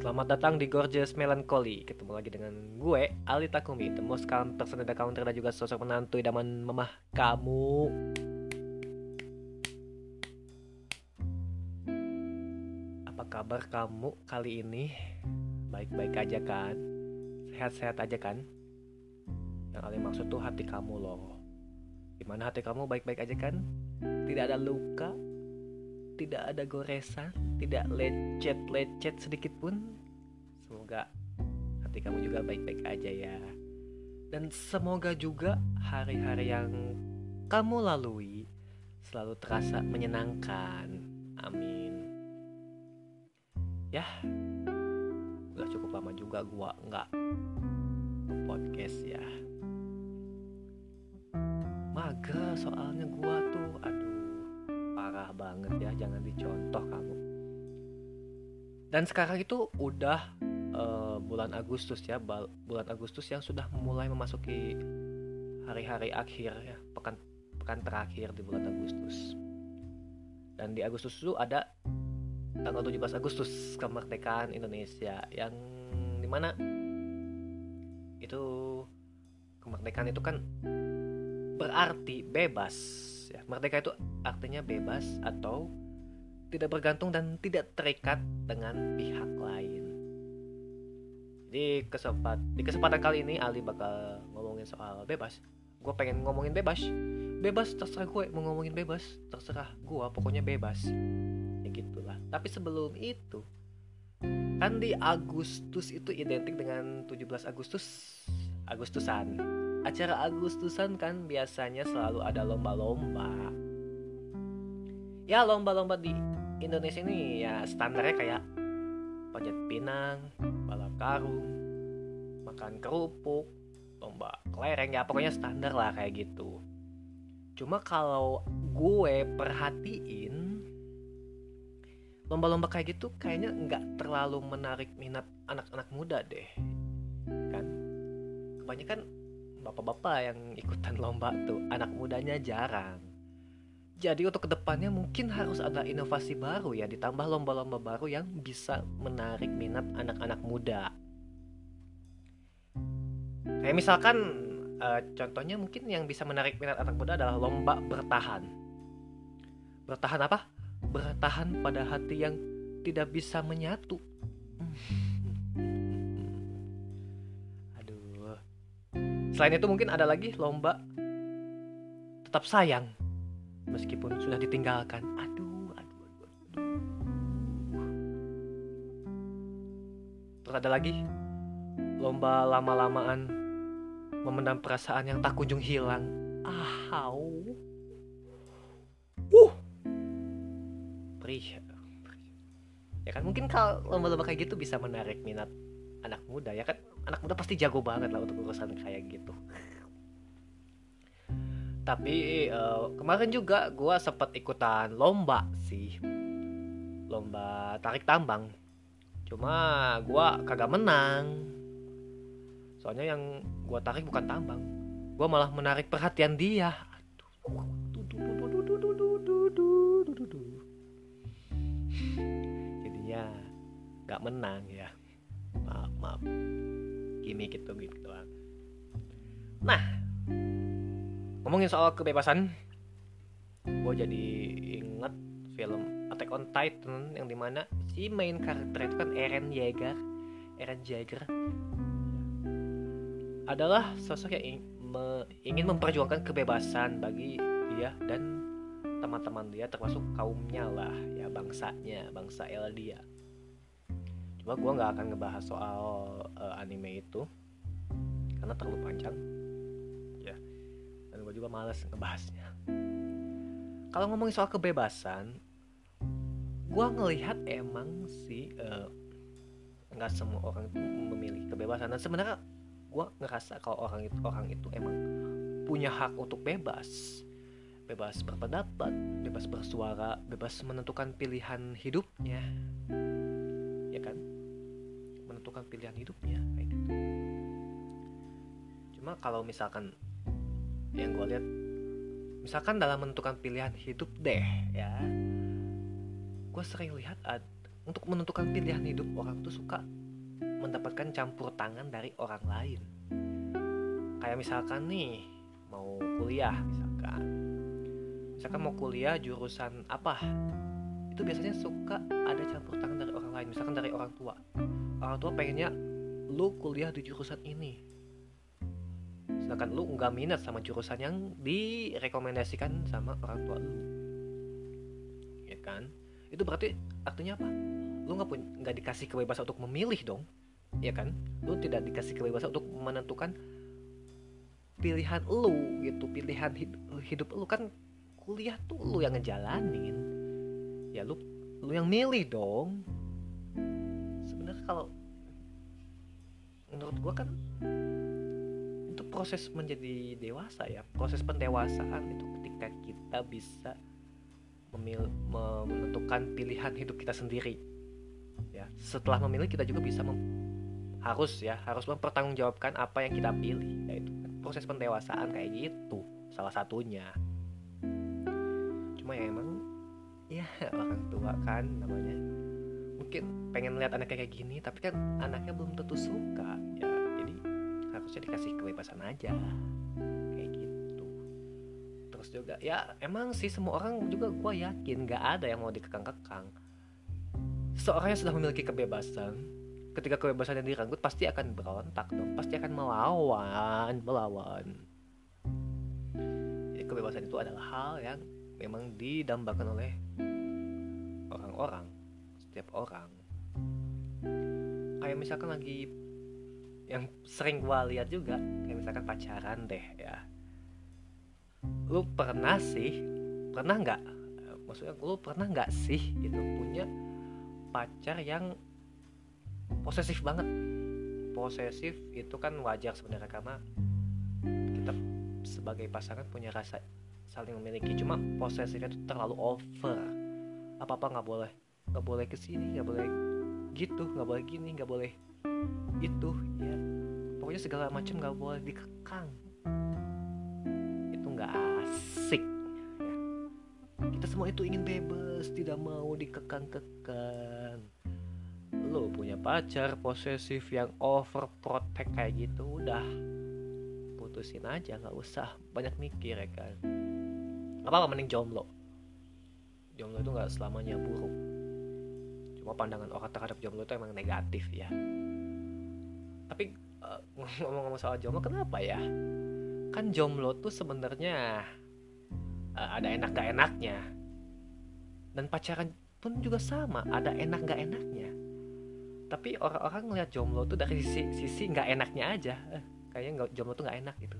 Selamat datang di Gorgeous Melancholy Ketemu lagi dengan gue, Ali Takumi The most calm person the counter dan juga sosok menantu idaman mamah kamu Apa kabar kamu kali ini? Baik-baik aja kan? Sehat-sehat aja kan? Yang Ali maksud tuh hati kamu loh Gimana hati kamu baik-baik aja kan? Tidak ada luka? Tidak ada goresan? Tidak lecet-lecet sedikit pun? Semoga hati kamu juga baik-baik aja ya Dan semoga juga hari-hari yang kamu lalui Selalu terasa menyenangkan Amin Ya Udah cukup lama juga gua nggak podcast ya mager soalnya gua tuh banget ya jangan dicontoh kamu. Dan sekarang itu udah uh, bulan Agustus ya bulan Agustus yang sudah mulai memasuki hari-hari akhir ya pekan pekan terakhir di bulan Agustus. Dan di Agustus itu ada tanggal 17 Agustus kemerdekaan Indonesia yang di mana itu kemerdekaan itu kan berarti bebas ya. Merdeka itu artinya bebas atau tidak bergantung dan tidak terikat dengan pihak lain. Jadi kesempat di kesempatan kali ini Ali bakal ngomongin soal bebas. Gue pengen ngomongin bebas. Bebas terserah gue mau ngomongin bebas. Terserah gue pokoknya bebas. Ya gitulah. Tapi sebelum itu kan di Agustus itu identik dengan 17 Agustus Agustusan. Acara Agustusan kan biasanya selalu ada lomba-lomba ya lomba-lomba di Indonesia ini ya standarnya kayak panjat pinang balap karung makan kerupuk lomba kelereng ya pokoknya standar lah kayak gitu. Cuma kalau gue perhatiin lomba-lomba kayak gitu kayaknya nggak terlalu menarik minat anak-anak muda deh kan? Kebanyakan bapak-bapak yang ikutan lomba tuh anak mudanya jarang jadi untuk ke depannya mungkin harus ada inovasi baru ya ditambah lomba-lomba baru yang bisa menarik minat anak-anak muda. Kayak misalkan uh, contohnya mungkin yang bisa menarik minat anak muda adalah lomba bertahan. Bertahan apa? Bertahan pada hati yang tidak bisa menyatu. Aduh. Selain itu mungkin ada lagi lomba tetap sayang meskipun sudah ditinggalkan. Aduh aduh aduh, aduh. terus ada lagi? Lomba lama-lamaan memendam perasaan yang tak kunjung hilang. Ahau uh perih. Ya kan mungkin kalau lomba-lomba kayak gitu bisa menarik minat anak muda ya kan? Anak muda pasti jago banget lah untuk urusan kayak gitu tapi uh, kemarin juga gue sempat ikutan lomba sih. Lomba tarik tambang. Cuma gue kagak menang. Soalnya yang gue tarik bukan tambang. Gue malah menarik perhatian dia. Jadinya nggak menang ya. Maaf maaf. Gimmick gitu gitu doang. Nah ngomongin soal kebebasan gue jadi inget film Attack on Titan yang di mana si main karakter itu kan Eren Yeager Eren Yeager adalah sosok yang ingin memperjuangkan kebebasan bagi dia dan teman-teman dia termasuk kaumnya lah ya bangsanya bangsa Eldia cuma gue nggak akan ngebahas soal uh, anime itu karena terlalu panjang gue juga males ngebahasnya kalau ngomongin soal kebebasan gue ngelihat emang sih nggak uh, semua orang itu memilih kebebasan dan sebenarnya gue ngerasa kalau orang itu orang itu emang punya hak untuk bebas bebas berpendapat, bebas bersuara, bebas menentukan pilihan hidupnya. Ya kan? Menentukan pilihan hidupnya gitu. Cuma kalau misalkan yang gue lihat misalkan dalam menentukan pilihan hidup deh ya. Gue sering lihat ad, untuk menentukan pilihan hidup orang tuh suka mendapatkan campur tangan dari orang lain. Kayak misalkan nih mau kuliah misalkan. Misalkan mau kuliah jurusan apa? Itu biasanya suka ada campur tangan dari orang lain misalkan dari orang tua. Orang tua pengennya lu kuliah di jurusan ini sedangkan lu nggak minat sama jurusan yang direkomendasikan sama orang tua lu. Ya kan? Itu berarti artinya apa? Lu nggak pun nggak dikasih kebebasan untuk memilih dong ya kan? Lu tidak dikasih kebebasan untuk menentukan pilihan lu gitu pilihan hidup, hidup lu. Kan kuliah tuh lu yang ngejalanin. Ya lu lu yang milih dong. Sebenarnya kalau menurut gua kan itu proses menjadi dewasa ya proses pendewasaan itu ketika kita bisa memil menentukan pilihan hidup kita sendiri ya. Setelah memilih kita juga bisa harus ya harus mempertanggungjawabkan apa yang kita pilih yaitu proses pendewasaan kayak gitu salah satunya. Cuma ya emang ya orang tua kan namanya. Mungkin pengen lihat anaknya kayak gini tapi kan anaknya belum tentu suka ya harusnya dikasih kebebasan aja. Kayak gitu. Terus juga ya emang sih semua orang juga gue yakin gak ada yang mau dikekang-kekang. Seorang yang sudah memiliki kebebasan ketika kebebasannya direnggut pasti akan berontak dong. Pasti akan melawan melawan. Jadi kebebasan itu adalah hal yang memang didambakan oleh orang-orang setiap orang. Kayak misalkan lagi yang sering gua lihat juga kayak misalkan pacaran deh ya. Lu pernah sih pernah nggak maksudnya lu pernah nggak sih gitu punya pacar yang posesif banget? Posesif itu kan wajar sebenarnya karena kita sebagai pasangan punya rasa saling memiliki cuma posesifnya itu terlalu over. Apa apa nggak boleh nggak boleh ke sini nggak boleh gitu nggak boleh gini nggak boleh itu ya. Pokoknya segala macam nggak boleh dikekang. Itu nggak asik ya. kita semua itu ingin bebas tidak mau dikekang-kekang. Lo punya pacar posesif yang overprotect kayak gitu udah. Putusin aja nggak usah. Banyak mikir ya kan. Apa apa mending jomblo. Jomblo itu nggak selamanya buruk. Cuma pandangan orang terhadap jomblo itu emang negatif ya tapi uh, ngomong-ngomong soal jomblo kenapa ya? Kan jomblo tuh sebenarnya uh, ada enak gak enaknya. Dan pacaran pun juga sama ada enak gak enaknya. Tapi orang-orang ngeliat jomblo tuh dari sisi sisi nggak enaknya aja. Eh, kayaknya nggak jomblo tuh nggak enak gitu.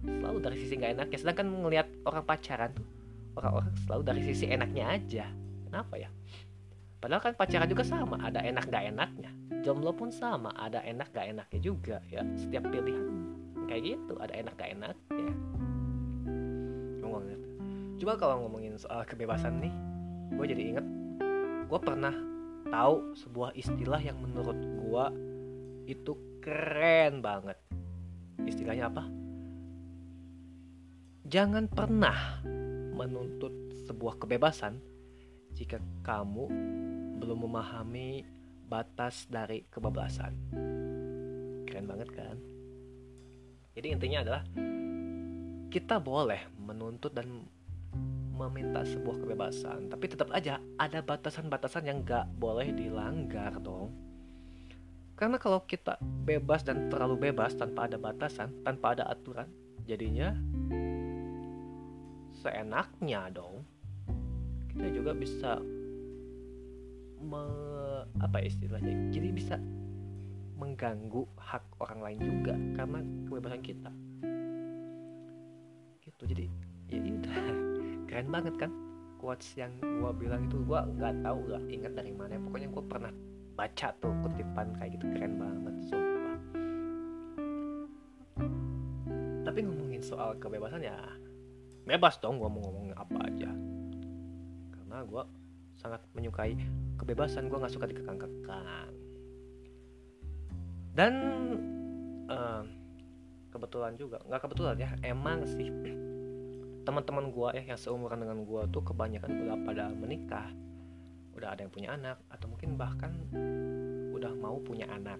Selalu dari sisi nggak enaknya. Sedangkan ngeliat orang pacaran tuh orang-orang selalu dari sisi enaknya aja. Kenapa ya? Padahal kan pacaran juga sama ada enak gak enaknya jomblo pun sama ada enak gak enaknya juga ya setiap pilihan kayak gitu ada enak gak enak ya ngomongin coba kalau ngomongin soal kebebasan nih gue jadi inget gue pernah tahu sebuah istilah yang menurut gua itu keren banget. Istilahnya apa? Jangan pernah menuntut sebuah kebebasan jika kamu belum memahami batas dari kebablasan. Keren banget kan? Jadi intinya adalah kita boleh menuntut dan meminta sebuah kebebasan tapi tetap aja ada batasan-batasan yang gak boleh dilanggar dong karena kalau kita bebas dan terlalu bebas tanpa ada batasan tanpa ada aturan jadinya seenaknya dong kita juga bisa me, apa istilahnya jadi bisa mengganggu hak orang lain juga karena kebebasan kita. Gitu jadi ya udah keren banget kan quotes yang gue bilang itu gue nggak tahu lah ingat dari mana. Pokoknya gue pernah baca tuh kutipan kayak gitu keren banget sumpah. Tapi ngomongin soal kebebasan ya bebas dong gue mau ngomong apa aja. Karena gue sangat menyukai kebebasan gue nggak suka dikekang-kekang. Dan uh, kebetulan juga nggak kebetulan ya emang sih teman-teman gue ya yang seumuran dengan gue tuh kebanyakan udah pada menikah udah ada yang punya anak atau mungkin bahkan udah mau punya anak.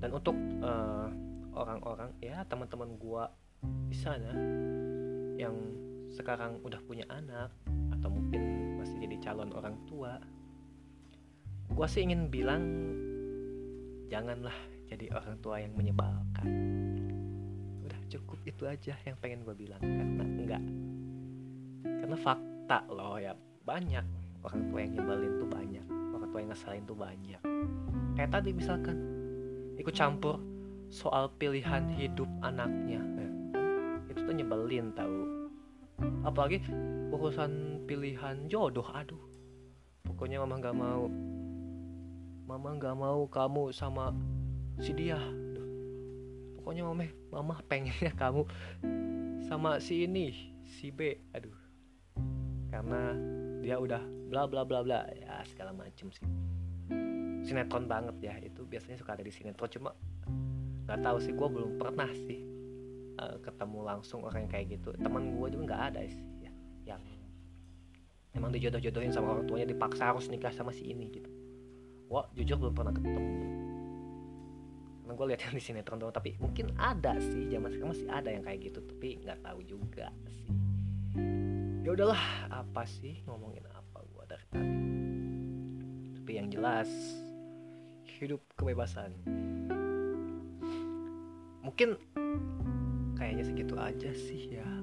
Dan untuk uh, orang-orang ya teman-teman gua di sana yang sekarang udah punya anak atau mungkin calon orang tua. Gua sih ingin bilang janganlah jadi orang tua yang menyebalkan. Udah cukup itu aja yang pengen gue bilang. Karena enggak. Karena fakta loh ya banyak orang tua yang nyebelin tuh banyak orang tua yang ngeselin tuh banyak. Kayak tadi misalkan ikut campur soal pilihan hidup anaknya. Ya. itu tuh nyebelin tahu. Apalagi urusan pilihan jodoh aduh. Pokoknya mama nggak mau. Mama nggak mau kamu sama si dia. Aduh. pokoknya mama mama pengennya kamu sama si ini si B. Aduh. Karena dia udah bla bla bla bla ya segala macem sih. Sinetron banget ya itu biasanya suka ada di sinetron. Cuma nggak tahu sih gue belum pernah sih uh, ketemu langsung orang yang kayak gitu. Teman gue juga nggak ada sih ya. Yang emang dijodoh-jodohin sama orang tuanya dipaksa harus nikah sama si ini gitu. Wah jujur belum pernah ketemu. Karena gue lihat yang di sinetron doang tapi mungkin ada sih zaman sekarang masih ada yang kayak gitu tapi nggak tahu juga sih. Ya udahlah apa sih ngomongin apa gue dari tadi? Tapi yang jelas hidup kebebasan. Mungkin kayaknya segitu aja sih ya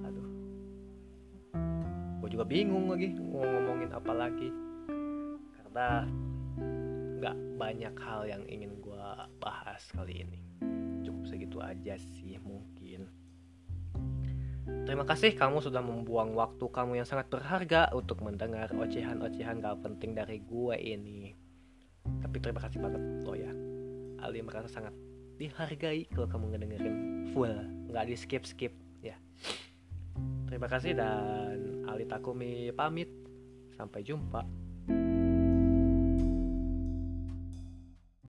juga bingung lagi mau ngomongin apa lagi karena nggak banyak hal yang ingin gue bahas kali ini cukup segitu aja sih mungkin Terima kasih kamu sudah membuang waktu kamu yang sangat berharga untuk mendengar ocehan-ocehan gak penting dari gue ini. Tapi terima kasih banget lo ya. Ali merasa sangat dihargai kalau kamu ngedengerin full nggak di skip skip ya terima kasih dan Ali Takumi pamit. Sampai jumpa